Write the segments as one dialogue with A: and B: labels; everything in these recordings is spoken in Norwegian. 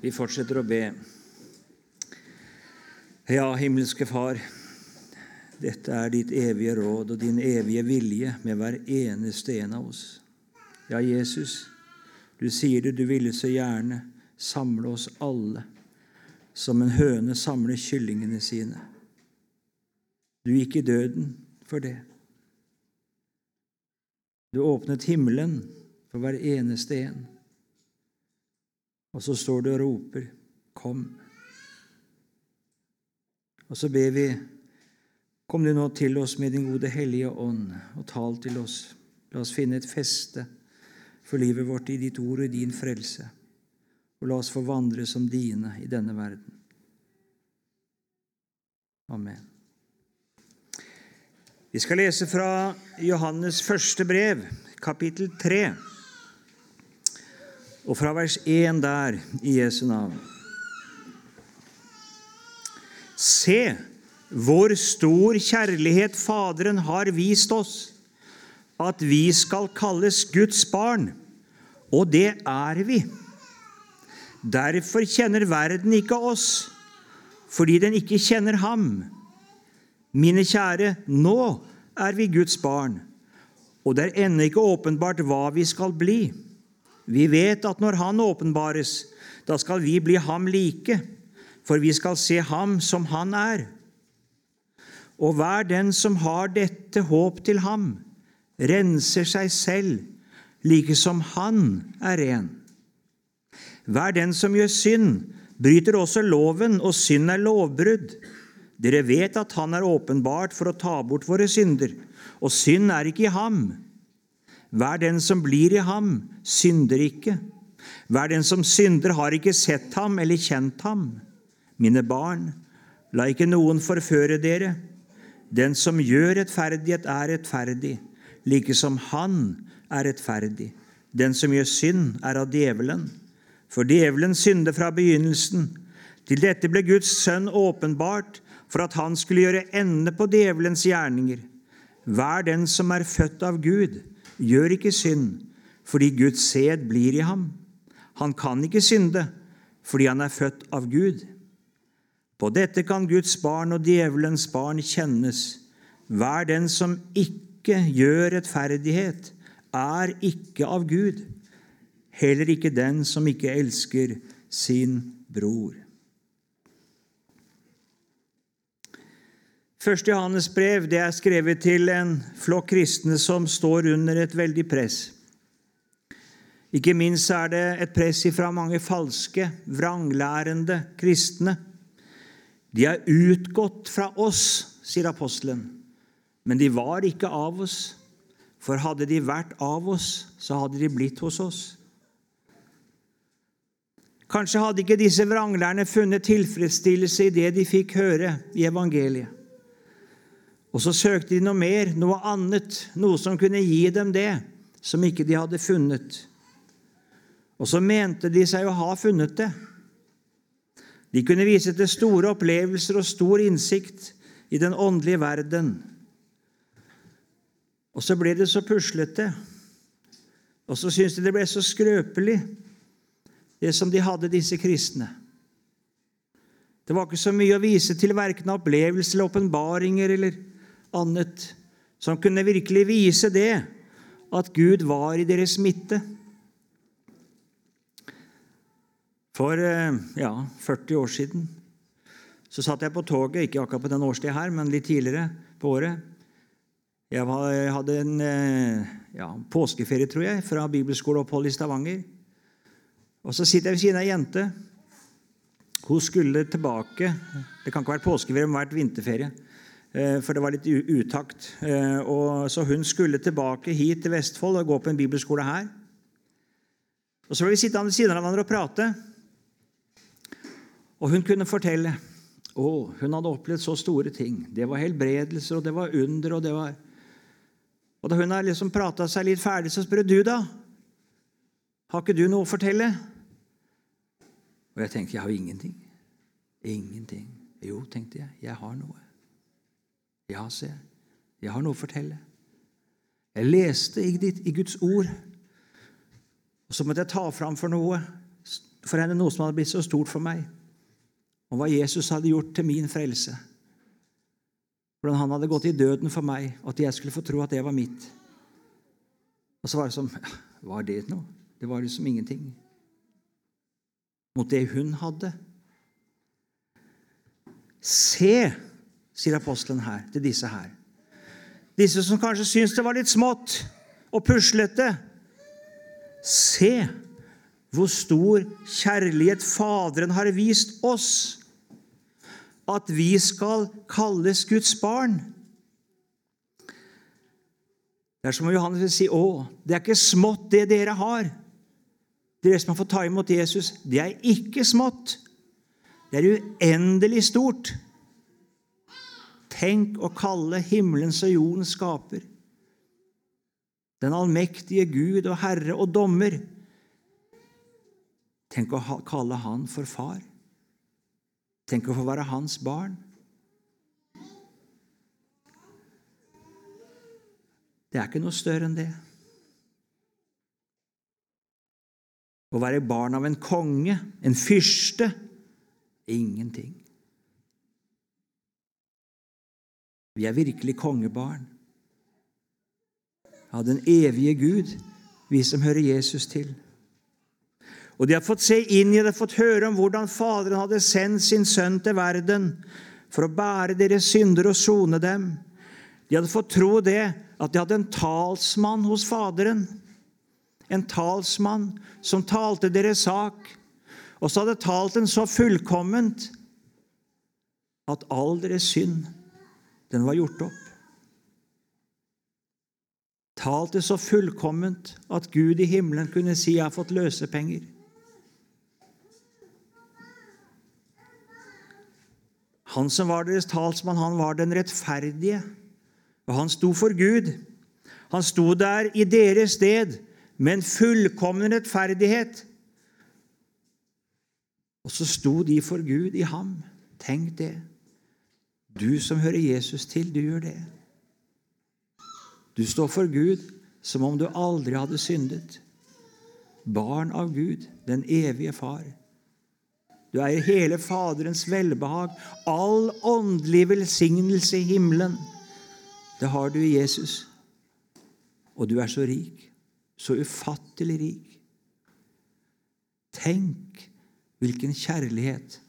A: Vi fortsetter å be. Ja, himmelske Far, dette er ditt evige råd og din evige vilje med hver eneste en av oss. Ja, Jesus, du sier det, du ville så gjerne samle oss alle som en høne samler kyllingene sine. Du gikk i døden for det. Du åpnet himmelen for hver eneste en. Og så står du og roper, 'Kom'. Og så ber vi, kom du nå til oss med din gode Hellige Ånd, og tal til oss. La oss finne et feste for livet vårt i ditt ord og i din frelse, og la oss få vandre som dine i denne verden. Amen. Vi skal lese fra Johannes første brev, kapittel 3, og fra vers 1 der i Jesu navn. Se hvor stor kjærlighet Faderen har vist oss, at vi skal kalles Guds barn, og det er vi. Derfor kjenner verden ikke oss, fordi den ikke kjenner ham. Mine kjære, nå er vi Guds barn, og det er ennå ikke åpenbart hva vi skal bli. Vi vet at når Han åpenbares, da skal vi bli ham like, for vi skal se ham som han er. Og hver den som har dette håp til ham, renser seg selv, like som han er ren. Hver den som gjør synd, bryter også loven, og synd er lovbrudd. Dere vet at Han er åpenbart for å ta bort våre synder, og synd er ikke i ham. Hver den som blir i ham, synder ikke. Hver den som synder, har ikke sett ham eller kjent ham. Mine barn, la ikke noen forføre dere. Den som gjør rettferdighet, er rettferdig, like som han er rettferdig. Den som gjør synd, er av djevelen. For djevelen synder fra begynnelsen. Til dette ble Guds sønn åpenbart, for at han skulle gjøre ende på djevelens gjerninger. Hver den som er født av Gud, gjør ikke synd, fordi Guds sæd blir i ham. Han kan ikke synde, fordi han er født av Gud. På dette kan Guds barn og djevelens barn kjennes. Hver den som ikke gjør rettferdighet, er ikke av Gud, heller ikke den som ikke elsker sin bror. Første Johannes brev det er skrevet til en flokk kristne som står under et veldig press. Ikke minst er det et press fra mange falske, vranglærende kristne. De er utgått fra oss, sier apostelen, men de var ikke av oss. For hadde de vært av oss, så hadde de blitt hos oss. Kanskje hadde ikke disse vranglærerne funnet tilfredsstillelse i det de fikk høre i evangeliet. Og så søkte de noe mer, noe annet, noe som kunne gi dem det som ikke de hadde funnet. Og så mente de seg å ha funnet det. De kunne vise til store opplevelser og stor innsikt i den åndelige verden. Og så ble det så puslete, og så syntes de det ble så skrøpelig, det som de hadde, disse kristne. Det var ikke så mye å vise til verken opplevelser eller åpenbaringer eller annet som kunne virkelig vise det, at Gud var i deres midte. For eh, ja, 40 år siden så satt jeg på toget, ikke akkurat på den årstida her, men litt tidligere på året. Jeg hadde en eh, ja, påskeferie, tror jeg, fra bibelskoleopphold i Stavanger. Og Så sitter jeg ved siden av ei jente. Hun skulle tilbake Det kan ikke være påskeferie, men vært vinterferie. Eh, for det var litt utakt. Eh, og så hun skulle tilbake hit til Vestfold og gå på en bibelskole her. Og Så ble vi sittende ved siden av hverandre og prate. Og hun kunne fortelle. Å, hun hadde opplevd så store ting. Det var helbredelser, og det var under, og det var Og da hun har liksom prata seg litt ferdig, så spør du, da. Har ikke du noe å fortelle? Og jeg tenkte jeg har jo ingenting. Ingenting. Jo, tenkte jeg. Jeg har noe. Ja, se, jeg har noe å fortelle. Jeg leste i, Guds ord, og så måtte jeg ta fram for noe for henne noe som hadde blitt så stort for meg, om hva Jesus hadde gjort til min frelse. Hvordan han hadde gått i døden for meg, og at jeg skulle få tro at det var mitt. Og så var det som Var det noe? Det var liksom ingenting mot det hun hadde. Se, sier apostelen her til disse her. Disse som kanskje syns det var litt smått og puslete. Se hvor stor kjærlighet Faderen har vist oss, at vi skal kalles Guds barn. Det er som om Johannes vil si, 'Å, det er ikke smått, det dere har.' Dere som har fått ta imot Jesus, det er ikke smått. Det er uendelig stort. Tenk å kalle himmelens og jordens skaper, den allmektige Gud og Herre og Dommer Tenk å kalle Han for far. Tenk å få være hans barn. Det er ikke noe større enn det. Å være barn av en konge, en fyrste ingenting. Vi er virkelig kongebarn av den evige Gud, vi som hører Jesus til. Og de har fått se inn i det, fått høre om hvordan Faderen hadde sendt sin sønn til verden for å bære deres synder og sone dem. De hadde fått tro det, at de hadde en talsmann hos Faderen. En talsmann som talte deres sak, og så hadde talt den så fullkomment at all deres synd, den var gjort opp. Talte så fullkomment at Gud i himmelen kunne si 'Jeg har fått løsepenger'. Han som var deres talsmann, han var den rettferdige, og han sto for Gud. Han sto der i deres sted med en fullkommen rettferdighet. Og så sto de for Gud i ham. Tenk det. Du som hører Jesus til, du gjør det. Du står for Gud som om du aldri hadde syndet. Barn av Gud, den evige Far. Du eier hele Faderens velbehag, all åndelig velsignelse i himmelen. Det har du i Jesus. Og du er så rik, så ufattelig rik. Tenk hvilken kjærlighet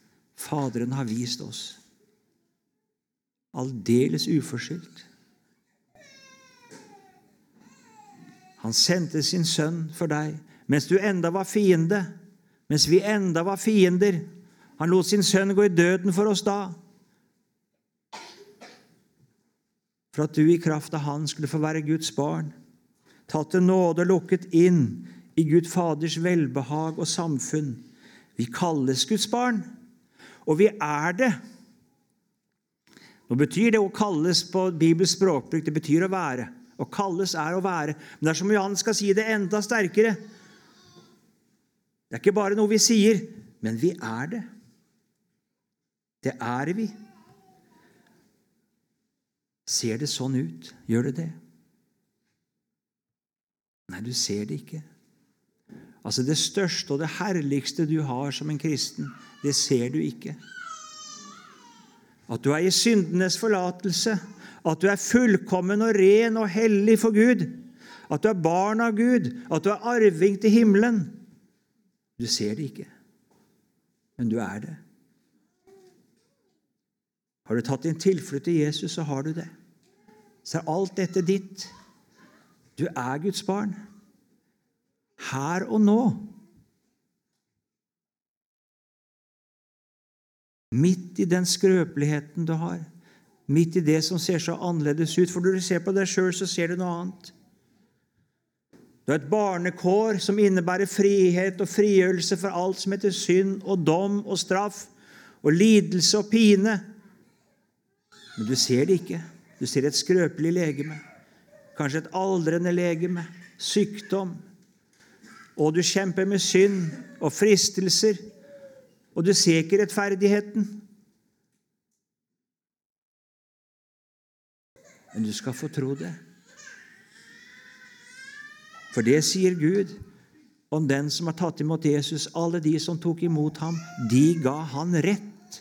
A: Faderen har vist oss. Aldeles uforskyldt. Han sendte sin sønn for deg mens du enda var fiende mens vi enda var fiender. Han lot sin sønn gå i døden for oss da. For at du i kraft av Han skulle få være Guds barn, tatt til nåde og lukket inn i Gud Faders velbehag og samfunn. Vi kalles Guds barn, og vi er det. Nå betyr det å kalles på Bibels språkbruk det betyr å være. Å kalles er å være. Men det er som Jan skal si det enda sterkere. Det er ikke bare noe vi sier, men vi er det. Det er vi. Ser det sånn ut? Gjør det det? Nei, du ser det ikke. Altså Det største og det herligste du har som en kristen, det ser du ikke. At du er i syndenes forlatelse, at du er fullkommen og ren og hellig for Gud, at du er barn av Gud, at du er arving til himmelen. Du ser det ikke, men du er det. Har du tatt din tilflukt til Jesus, så har du det. Så er alt dette ditt. Du er Guds barn. Her og nå. Midt i den skrøpeligheten du har, midt i det som ser så annerledes ut. For når du ser på deg sjøl, så ser du noe annet. Du har et barnekår som innebærer frihet og frigjørelse for alt som heter synd og dom og straff og lidelse og pine. Men du ser det ikke. Du ser et skrøpelig legeme, kanskje et aldrende legeme, sykdom. Og du kjemper med synd og fristelser, og du ser ikke rettferdigheten. Men du skal få tro det. For det sier Gud. om den som har tatt imot Jesus, alle de som tok imot ham, de ga han rett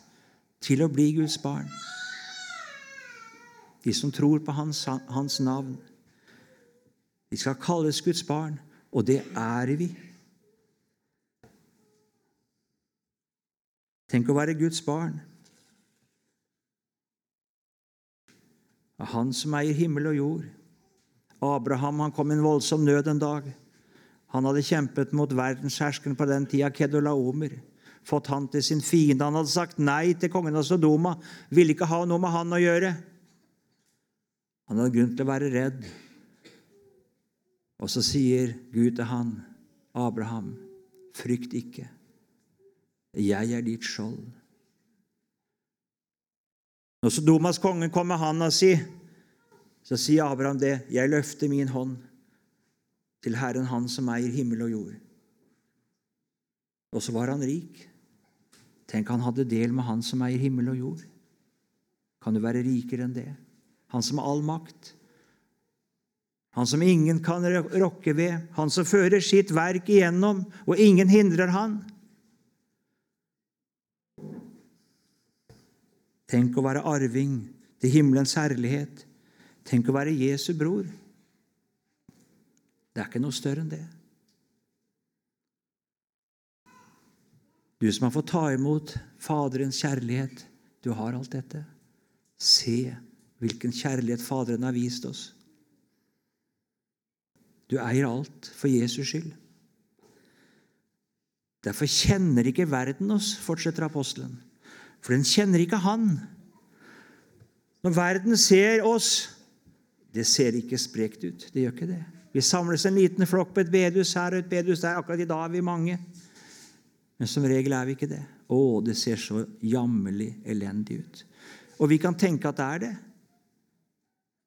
A: til å bli Guds barn. De som tror på hans, hans navn. De skal kalles Guds barn, og det er vi. Tenk å være Guds barn. Av Han som eier himmel og jord. Abraham han kom i en voldsom nød en dag. Han hadde kjempet mot verdensherskeren på den tida, Kedolaomer. Fått han til sin fiende. Han hadde sagt nei til kongen av Sodoma. Ville ikke ha noe med han å gjøre. Han hadde grunn til å være redd. Og så sier Gud til han, Abraham, frykt ikke. Jeg er ditt skjold. Når Sodomas konge kom med handa si, så sier Abraham det. Jeg løfter min hånd til Herren, Han som eier himmel og jord. Og så var han rik. Tenk, han hadde del med Han som eier himmel og jord. Kan du være rikere enn det? Han som har all makt. Han som ingen kan rokke ved. Han som fører sitt verk igjennom, og ingen hindrer han. Tenk å være arving til himmelens herlighet. Tenk å være Jesu bror. Det er ikke noe større enn det. Du som har fått ta imot Faderens kjærlighet, du har alt dette. Se hvilken kjærlighet Faderen har vist oss. Du eier alt for Jesus skyld. Derfor kjenner ikke verden oss, fortsetter apostelen. For den kjenner ikke Han. Når verden ser oss, det ser ikke sprekt ut. Det gjør ikke det. Vi samles en liten flokk på et bedehus her og et bedehus der. Akkurat i dag er vi mange. Men som regel er vi ikke det. Å, det ser så jammerlig elendig ut. Og vi kan tenke at det er det.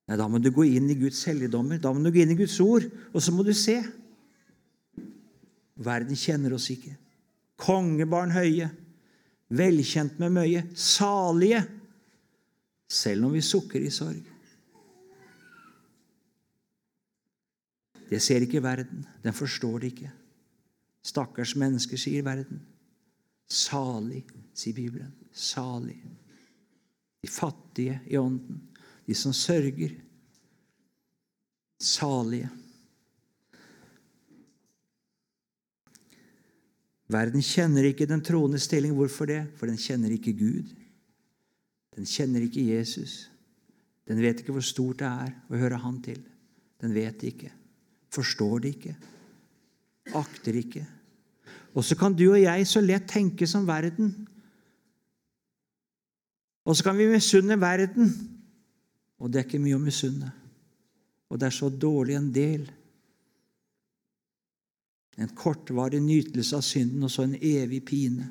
A: Nei, Da må du gå inn i Guds helligdommer, da må du gå inn i Guds ord, og så må du se. Verden kjenner oss ikke. Kongebarn høye, velkjent med møye, salige, selv om vi sukker i sorg. Det ser ikke verden. Den forstår det ikke. Stakkars mennesker, sier verden. Salig, sier Bibelen. Salig. De fattige i ånden. De som sørger. Salige. Verden kjenner ikke den troende stilling. Hvorfor det? For den kjenner ikke Gud. Den kjenner ikke Jesus. Den vet ikke hvor stort det er å høre Han til. Den vet det ikke forstår det ikke, akter ikke. Og så kan du og jeg så lett tenke som verden. Og så kan vi misunne verden. Og det er ikke mye å misunne. Og det er så dårlig en del. En kortvarig nytelse av synden og så en evig pine.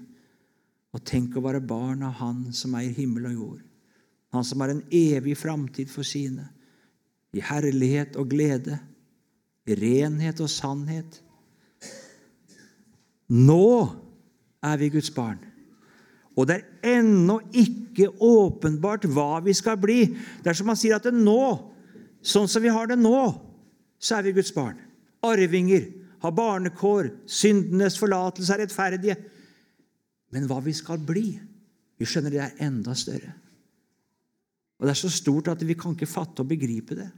A: Og tenk å være barn av Han som eier himmel og jord. Han som har en evig framtid for sine, i herlighet og glede I renhet og sannhet. Nå er vi Guds barn. Og det er ennå ikke åpenbart hva vi skal bli. Det er som man sier at det nå, sånn som vi har det nå, så er vi Guds barn. Arvinger, har barnekår, syndenes forlatelse er rettferdige. Men hva vi skal bli, vi skjønner det er enda større. Og det er så stort at vi kan ikke fatte og begripe det.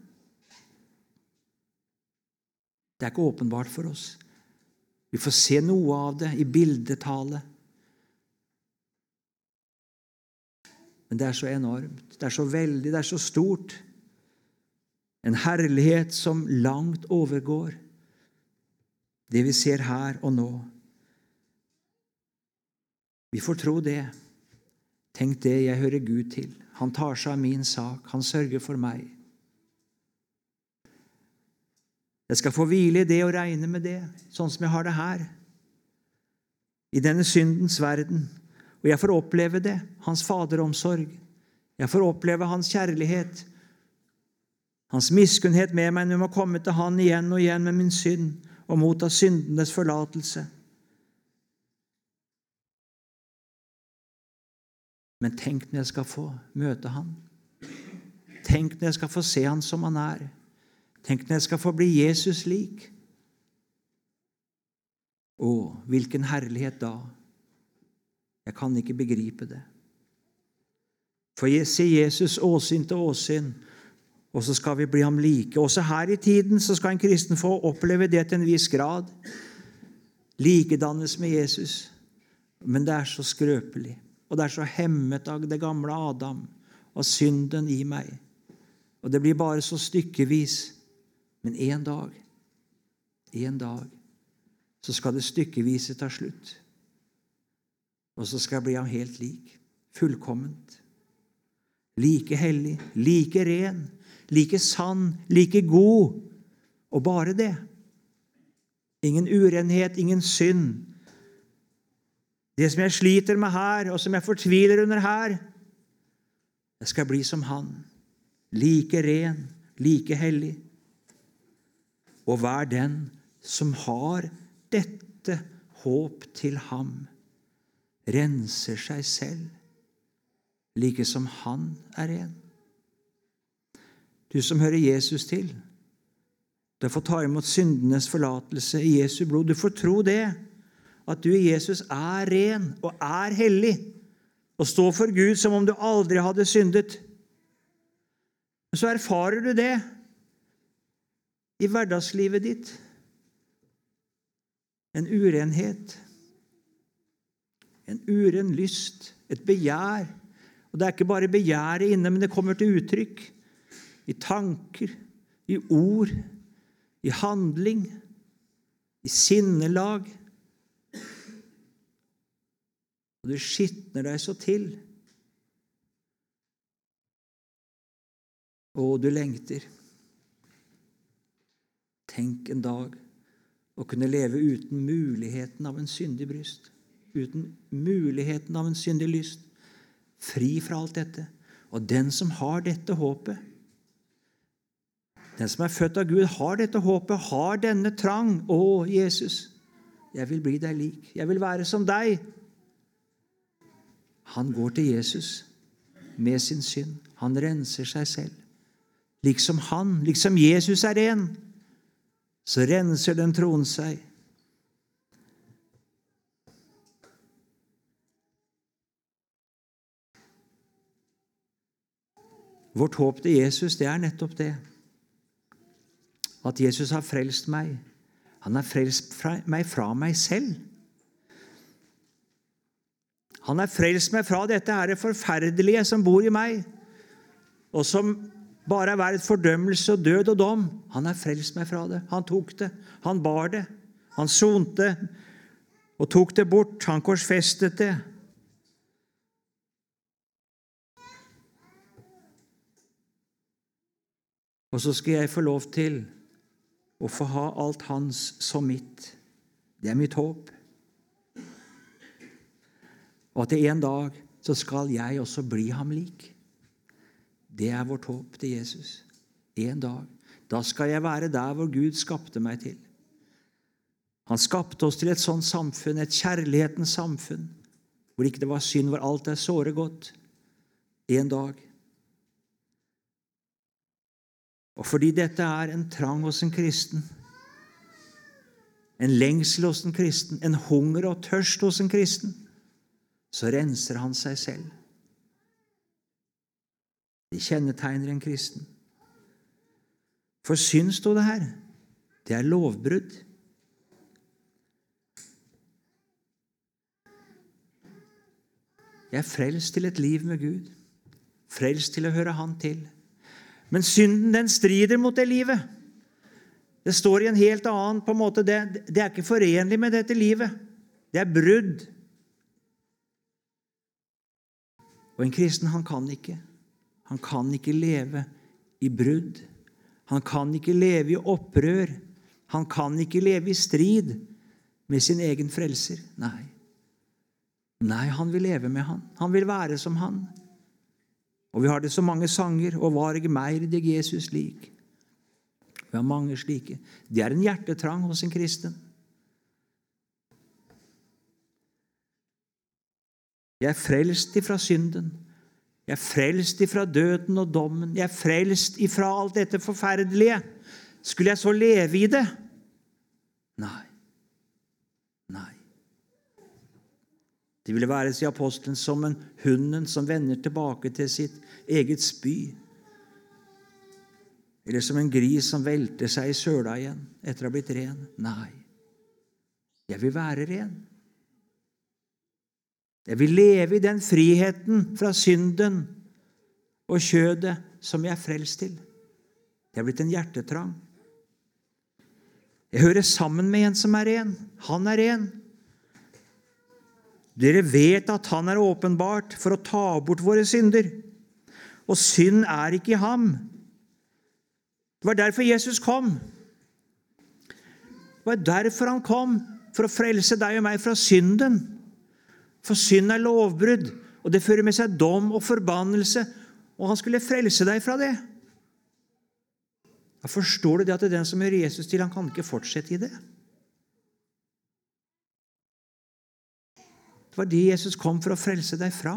A: Det er ikke åpenbart for oss. Vi får se noe av det i bildetale. Men det er så enormt, det er så veldig, det er så stort. En herlighet som langt overgår det vi ser her og nå. Vi får tro det. Tenk det, jeg hører Gud til. Han tar seg av min sak. Han sørger for meg. Jeg skal få hvile i det og regne med det, sånn som jeg har det her. I denne syndens verden. Og jeg får oppleve det, hans faderomsorg. Jeg får oppleve hans kjærlighet, hans miskunnhet med meg når jeg må komme til han igjen og igjen med min synd og motta syndenes forlatelse. Men tenk når jeg skal få møte han. Tenk når jeg skal få se han som han er. Tenk når jeg skal få bli Jesus lik. Å, hvilken herlighet da! Jeg kan ikke begripe det. For ser Jesus åsyn til åsyn, og så skal vi bli ham like. Også her i tiden så skal en kristen få oppleve det til en viss grad. Likedannes med Jesus. Men det er så skrøpelig, og det er så hemmet av det gamle Adam og synden i meg. Og det blir bare så stykkevis. Men en dag, en dag, så skal det stykkevise ta slutt. Og så skal jeg bli ham helt lik. Fullkomment. Like hellig, like ren, like sann, like god. Og bare det. Ingen urenhet, ingen synd. Det som jeg sliter med her, og som jeg fortviler under her Jeg skal bli som han. Like ren, like hellig. Og vær den som har dette håp til ham, renser seg selv, like som han er ren. Du som hører Jesus til, du får ta imot syndenes forlatelse i Jesu blod. Du får tro det, at du i Jesus er ren og er hellig, og står for Gud som om du aldri hadde syndet. Så erfarer du det i hverdagslivet ditt. En urenhet, en uren lyst, et begjær. Og det er ikke bare begjæret inne, men det kommer til uttrykk i tanker, i ord, i handling, i sinnelag. Og du skitner deg så til. Og du lengter. Tenk en dag å kunne leve uten muligheten av en syndig bryst. Uten muligheten av en syndig lyst. Fri fra alt dette. Og den som har dette håpet, den som er født av Gud, har dette håpet, har denne trang. Å, Jesus, jeg vil bli deg lik. Jeg vil være som deg. Han går til Jesus med sin synd. Han renser seg selv. Liksom han, liksom Jesus er ren, så renser den troen seg. Vårt håp til Jesus, det er nettopp det at Jesus har frelst meg. Han har frelst meg fra meg selv. Han har frelst meg fra dette her forferdelige som bor i meg, og som bare er verdt fordømmelse og død og dom. Han har frelst meg fra det. Han tok det. Han bar det. Han sonte og tok det bort. Han korsfestet det. Og så skal jeg få lov til å få ha alt hans som mitt. Det er mitt håp. Og at en dag så skal jeg også bli ham lik. Det er vårt håp til Jesus. En dag. Da skal jeg være der hvor Gud skapte meg til. Han skapte oss til et sånt samfunn, et kjærlighetens samfunn, hvor ikke det var synd, hvor alt er såre godt. En dag og fordi dette er en trang hos en kristen, en lengsel hos en kristen, en hunger og tørst hos en kristen, så renser han seg selv. Det kjennetegner en kristen. For synd, sto det her, det er lovbrudd. Jeg er frelst til et liv med Gud, frelst til å høre Han til. Men synden den strider mot det livet. Det står i en helt annen på en måte, det, det er ikke forenlig med dette livet. Det er brudd. Og en kristen, han kan ikke. Han kan ikke leve i brudd. Han kan ikke leve i opprør. Han kan ikke leve i strid med sin egen frelser. Nei. Nei, han vil leve med han. Han vil være som han. Og vi har det så mange sanger. Og var ikke mer deg Jesus lik? Vi har mange slike. Det er en hjertetrang hos en kristen. Jeg er frelst ifra synden. Jeg er frelst ifra døden og dommen. Jeg er frelst ifra alt dette forferdelige. Skulle jeg så leve i det? Nei. De ville være, sier apostelen, som en hunden som vender tilbake til sitt eget spy. Eller som en gris som velter seg i søla igjen etter å ha blitt ren. Nei, jeg vil være ren. Jeg vil leve i den friheten fra synden og kjødet som jeg er frelst til. Det er blitt en hjertetrang. Jeg hører sammen med en som er ren. Han er ren. Dere vet at han er åpenbart for å ta bort våre synder. Og synd er ikke i ham. Det var derfor Jesus kom. Det var derfor han kom, for å frelse deg og meg fra synden. For synd er lovbrudd, og det fører med seg dom og forbannelse. Og han skulle frelse deg fra det. Da forstår du det at det er den som gjør Jesus til, han kan ikke fortsette i det. Det var det Jesus kom for å frelse deg fra.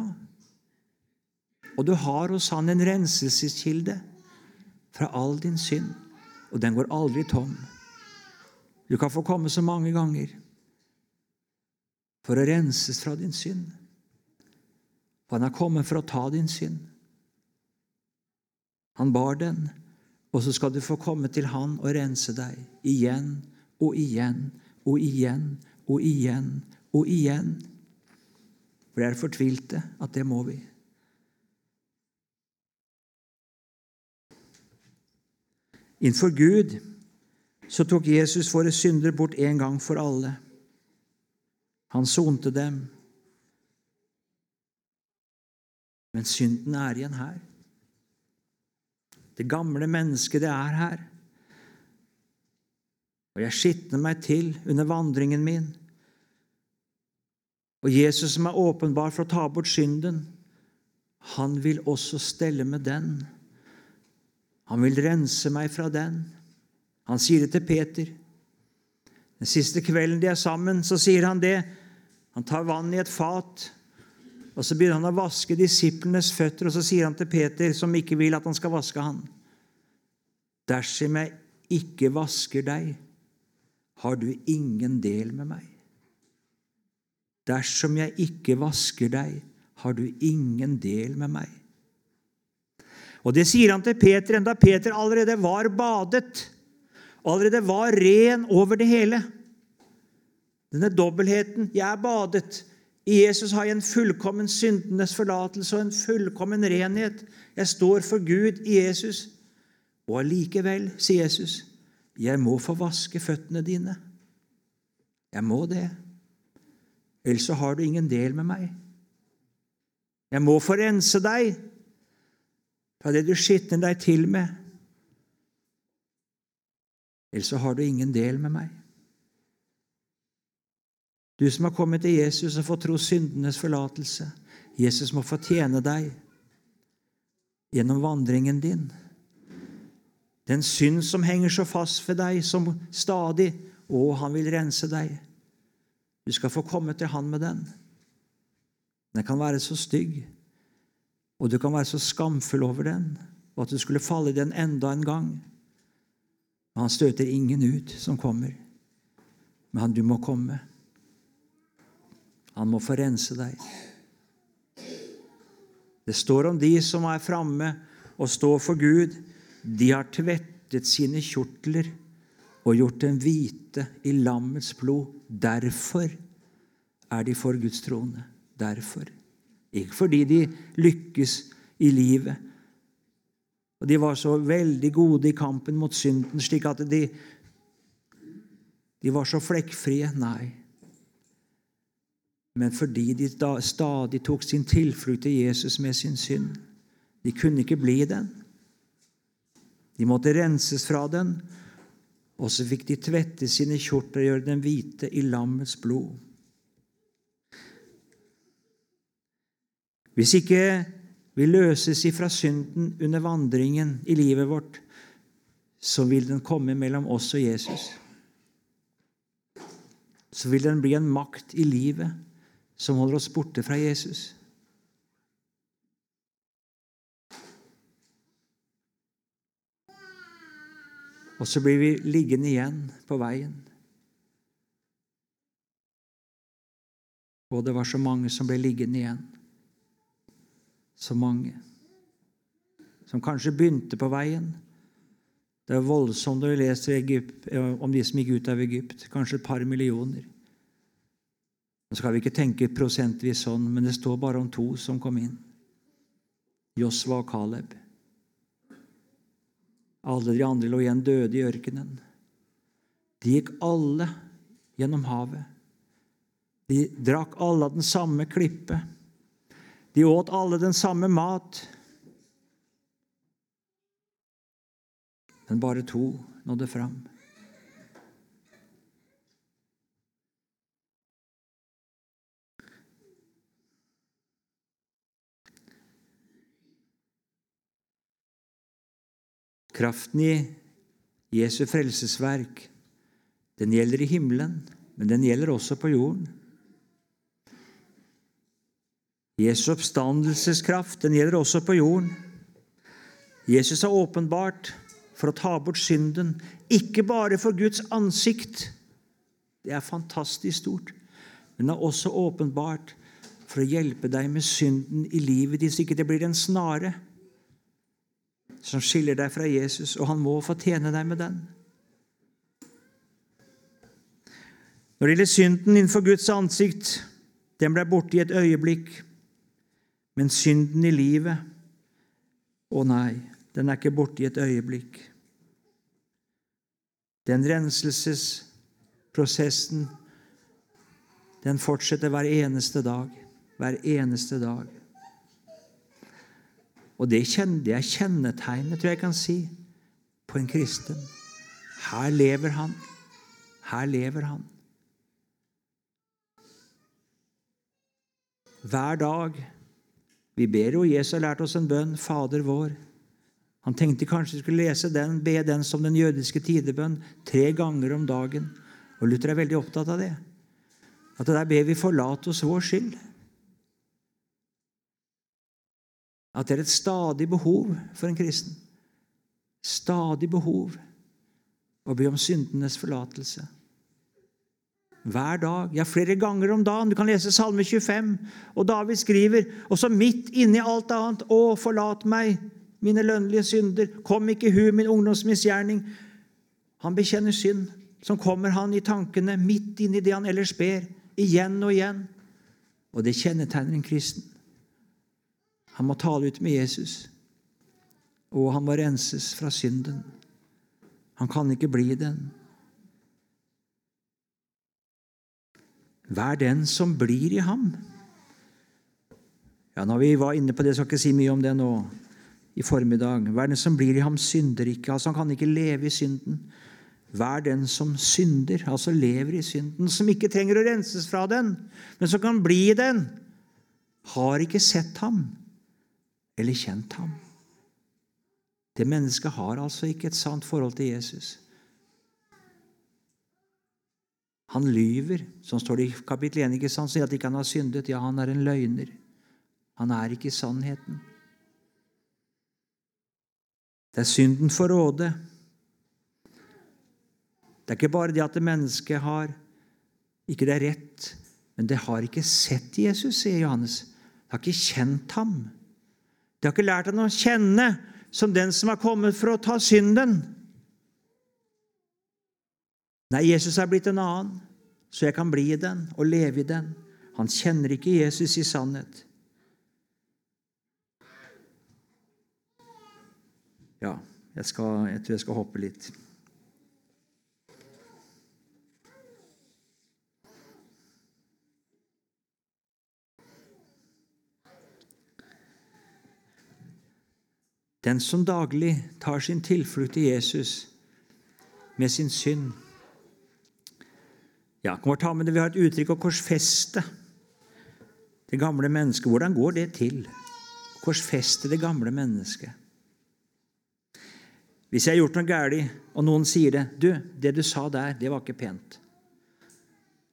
A: Og du har hos han en renselseskilde fra all din synd, og den går aldri tom. Du kan få komme så mange ganger for å renses fra din synd. For han er kommet for å ta din synd. Han bar den, og så skal du få komme til han og rense deg igjen og igjen og igjen og igjen og igjen. For jeg er fortvilte at det må vi. Innenfor Gud så tok Jesus våre synder bort en gang for alle. Han sonte dem. Men synden er igjen her. Det gamle mennesket, det er her. Og jeg skitner meg til under vandringen min. Og Jesus som er åpenbar for å ta bort synden, han vil også stelle med den. Han vil rense meg fra den. Han sier det til Peter. Den siste kvelden de er sammen, så sier han det. Han tar vann i et fat, og så begynner han å vaske disiplenes føtter, og så sier han til Peter, som ikke vil at han skal vaske han, Dersom jeg ikke vasker deg, har du ingen del med meg. Dersom jeg ikke vasker deg, har du ingen del med meg. Og Det sier han til Peter enda Peter allerede var badet, allerede var ren over det hele. Denne dobbeltheten. Jeg er badet. I Jesus har jeg en fullkommen syndenes forlatelse og en fullkommen renhet. Jeg står for Gud i Jesus. Og allikevel, sier Jesus, jeg må få vaske føttene dine. Jeg må det. Ellers så har du ingen del med meg. Jeg må få deg fra det du skitner deg til med. Ellers så har du ingen del med meg. Du som har kommet til Jesus og fått tro syndenes forlatelse. Jesus må fortjene deg gjennom vandringen din. Den synd som henger så fast ved deg som stadig Å, han vil rense deg. Du skal få komme til han med den. Den kan være så stygg, og du kan være så skamfull over den, og at du skulle falle i den enda en gang. Men han støter ingen ut som kommer. Men han, du må komme. Han må få rense deg. Det står om de som er framme og står for Gud. De har tvettet sine kjortler og gjort dem hvite i lammets blod. Derfor er de for Guds trone. Derfor. Ikke fordi de lykkes i livet. Og De var så veldig gode i kampen mot synden, slik at de, de var så flekkfrie. Nei men fordi de stadig tok sin tilflukt til Jesus med sin synd. De kunne ikke bli den. De måtte renses fra den, og så fikk de tvette sine kjorter og gjøre dem hvite i lammets blod. Hvis ikke vi løses ifra synden under vandringen i livet vårt, så vil den komme mellom oss og Jesus. Så vil den bli en makt i livet som holder oss borte fra Jesus. Og så blir vi liggende igjen på veien. Og det var så mange som ble liggende igjen. Så mange. Som kanskje begynte på veien. Det er voldsomt når vi leser om de som gikk ut av Egypt. Kanskje et par millioner. Nå skal vi ikke tenke prosentvis sånn, men det står bare om to som kom inn. Josva og Caleb. Alle de andre lå igjen døde i ørkenen. De gikk alle gjennom havet. De drakk alle av den samme klippe. De åt alle den samme mat. Men bare to nådde fram. Kraften i Jesu frelsesverk, den gjelder i himmelen, men den gjelder også på jorden. Jesu oppstandelseskraft, den gjelder også på jorden. Jesus har åpenbart for å ta bort synden, ikke bare for Guds ansikt Det er fantastisk stort. Men det er også åpenbart for å hjelpe deg med synden i livet ditt, så ikke det blir en snare som skiller deg fra Jesus, og han må få tjene deg med den. Når det gjelder synden innenfor Guds ansikt, den ble borte i et øyeblikk. Men synden i livet Å nei, den er ikke borte i et øyeblikk. Den renselsesprosessen, den fortsetter hver eneste dag. Hver eneste dag. Og det, er kjennetegnet, tror jeg jeg kan si, på en kristen. Her lever han. Her lever han. Hver dag. Vi ber jo Jesus har lært oss en bønn, Fader vår. Han tenkte kanskje vi skulle lese den, be den som den jødiske tidebønn tre ganger om dagen. Og Luther er veldig opptatt av det. At der ber vi forlate oss vår skyld. At det er et stadig behov for en kristen. Stadig behov å be om syndenes forlatelse. Hver dag, ja, flere ganger om dagen. Du kan lese Salme 25, og David skriver også midt inni alt annet Å, forlat meg, mine lønnlige synder. Kom ikke hu min ungdomsmisgjerning. Han bekjenner synd. Så kommer han i tankene midt inni det han ellers ber, igjen og igjen. Og det kjennetegner en kristen. Han må tale ut med Jesus, og han må renses fra synden. Han kan ikke bli den. Vær den som blir i ham. Ja, når vi var inne på det, skal jeg ikke si mye om det nå i formiddag. Vær den som blir i ham, synder ikke. Altså, han kan ikke leve i synden. Vær den som synder, altså lever i synden, som ikke trenger å renses fra den, men som kan bli i den, har ikke sett ham eller kjent ham. Det mennesket har altså ikke et sant forhold til Jesus. Han lyver, Sånn står det i kapittel 1, ikke sant? sier at ikke han har syndet. Ja, han er en løgner. Han er ikke sannheten. Det er synden for råde. Det er ikke bare det at det mennesket har ikke det er rett, men det har ikke sett Jesus, sier Johannes. Det har ikke kjent ham. De har ikke lært ham å kjenne som den som har kommet for å ta synden. Nei, Jesus er blitt en annen, så jeg kan bli i den og leve i den. Han kjenner ikke Jesus i sannhet. Ja, jeg, skal, jeg tror jeg skal hoppe litt. Den som daglig tar sin tilflukt til Jesus med sin synd Ja, kan ta med det, Vi har et uttrykk å korsfeste det gamle mennesket. Hvordan går det til? Korsfeste det gamle mennesket. Hvis jeg har gjort noe galt, og noen sier det 'Du, det du sa der, det var ikke pent',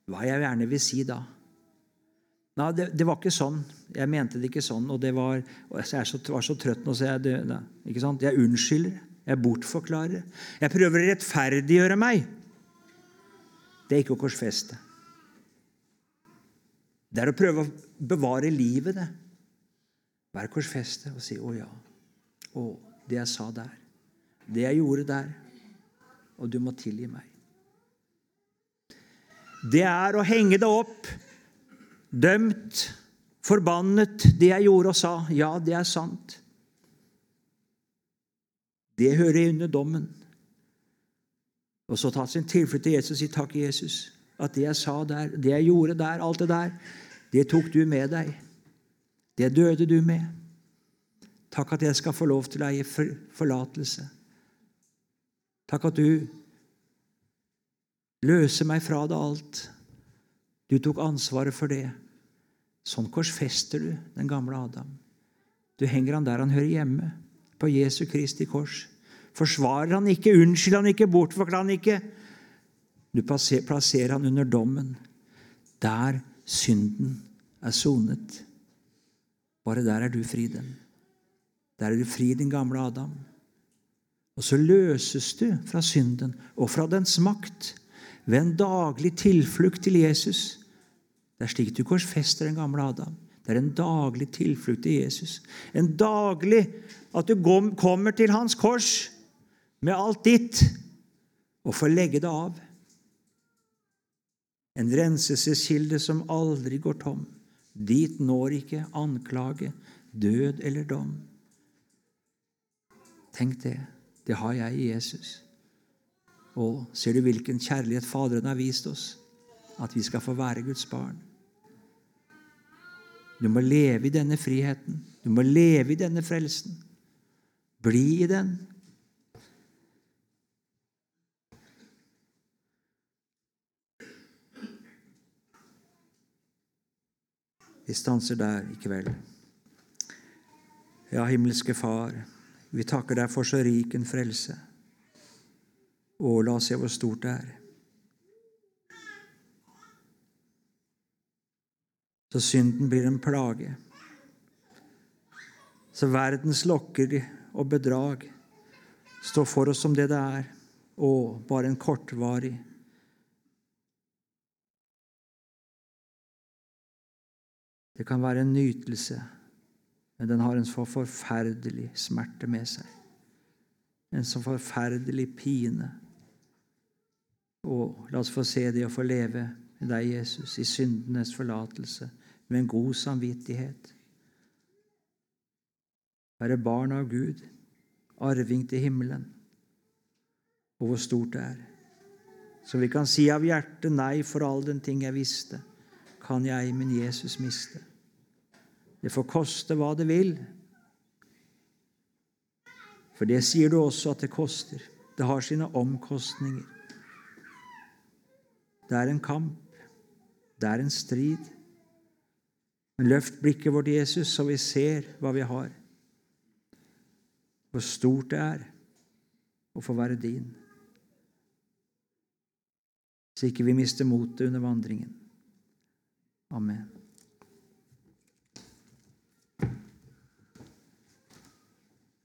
A: hva jeg gjerne vil si da? Nei, det, det, var ikke sånn. Jeg mente det ikke sånn. Og det var, og jeg så, var så trøtt nå, så jeg, det, nei, ikke sant? jeg unnskylder. Jeg bortforklarer. Jeg prøver å rettferdiggjøre meg. Det er ikke å korsfeste. Det er å prøve å bevare livet, det. Være korsfestet og si 'Å ja'. Å, det jeg sa der. Det jeg gjorde der. Og du må tilgi meg. Det er å henge det opp, dømt, forbannet, det jeg gjorde og sa. Ja, det er sant. Det hører under dommen. Og så ta sin tilflukt til Jesus og si takk, Jesus, at det jeg sa der, det jeg gjorde der, alt det der, det tok du med deg. Det døde du med. Takk at jeg skal få lov til å eie forlatelse. Takk at du løser meg fra det alt. Du tok ansvaret for det. Sånn korsfester du den gamle Adam. Du henger han der han hører hjemme, på Jesu Kristi kors. Forsvarer han ikke, unnskylder han ikke, bortforklarer han ikke. Du plasserer han under dommen, der synden er sonet. Bare der er du fri, den. Der er du fri, din gamle Adam. Og så løses du fra synden og fra dens makt ved en daglig tilflukt til Jesus. Det er slik du korsfester den gamle Adam. Det er en daglig tilflukt til Jesus. En daglig at du kommer til hans kors med alt ditt og får legge det av. En renselseskilde som aldri går tom. Dit når ikke anklage, død eller dom. Tenk det. Det har jeg i Jesus. Og ser du hvilken kjærlighet Faderen har vist oss? At vi skal få være Guds barn. Du må leve i denne friheten. Du må leve i denne frelsen. Bli i den. Vi stanser der i kveld. Ja, himmelske Far, vi takker deg for så rik en frelse. Å, la oss se hvor stort det er. Så synden blir en plage. Så verdens lokker og bedrag står for oss som det det er, og bare en kortvarig Det kan være en nytelse, men den har en så forferdelig smerte med seg. En så forferdelig pine. Og la oss få se det å få leve med deg, Jesus, i syndenes forlatelse, med en god samvittighet. Være barn av Gud, arving til himmelen. Og hvor stort det er. Så vi kan si av hjertet nei for all den ting jeg visste kan jeg min Jesus miste. Det får koste hva det vil. For det sier du også at det koster. Det har sine omkostninger. Det er en kamp. Det er en strid. Men løft blikket vårt, Jesus, så vi ser hva vi har. Hvor stort det er å få være din. Så ikke vi mister motet under vandringen. Amen.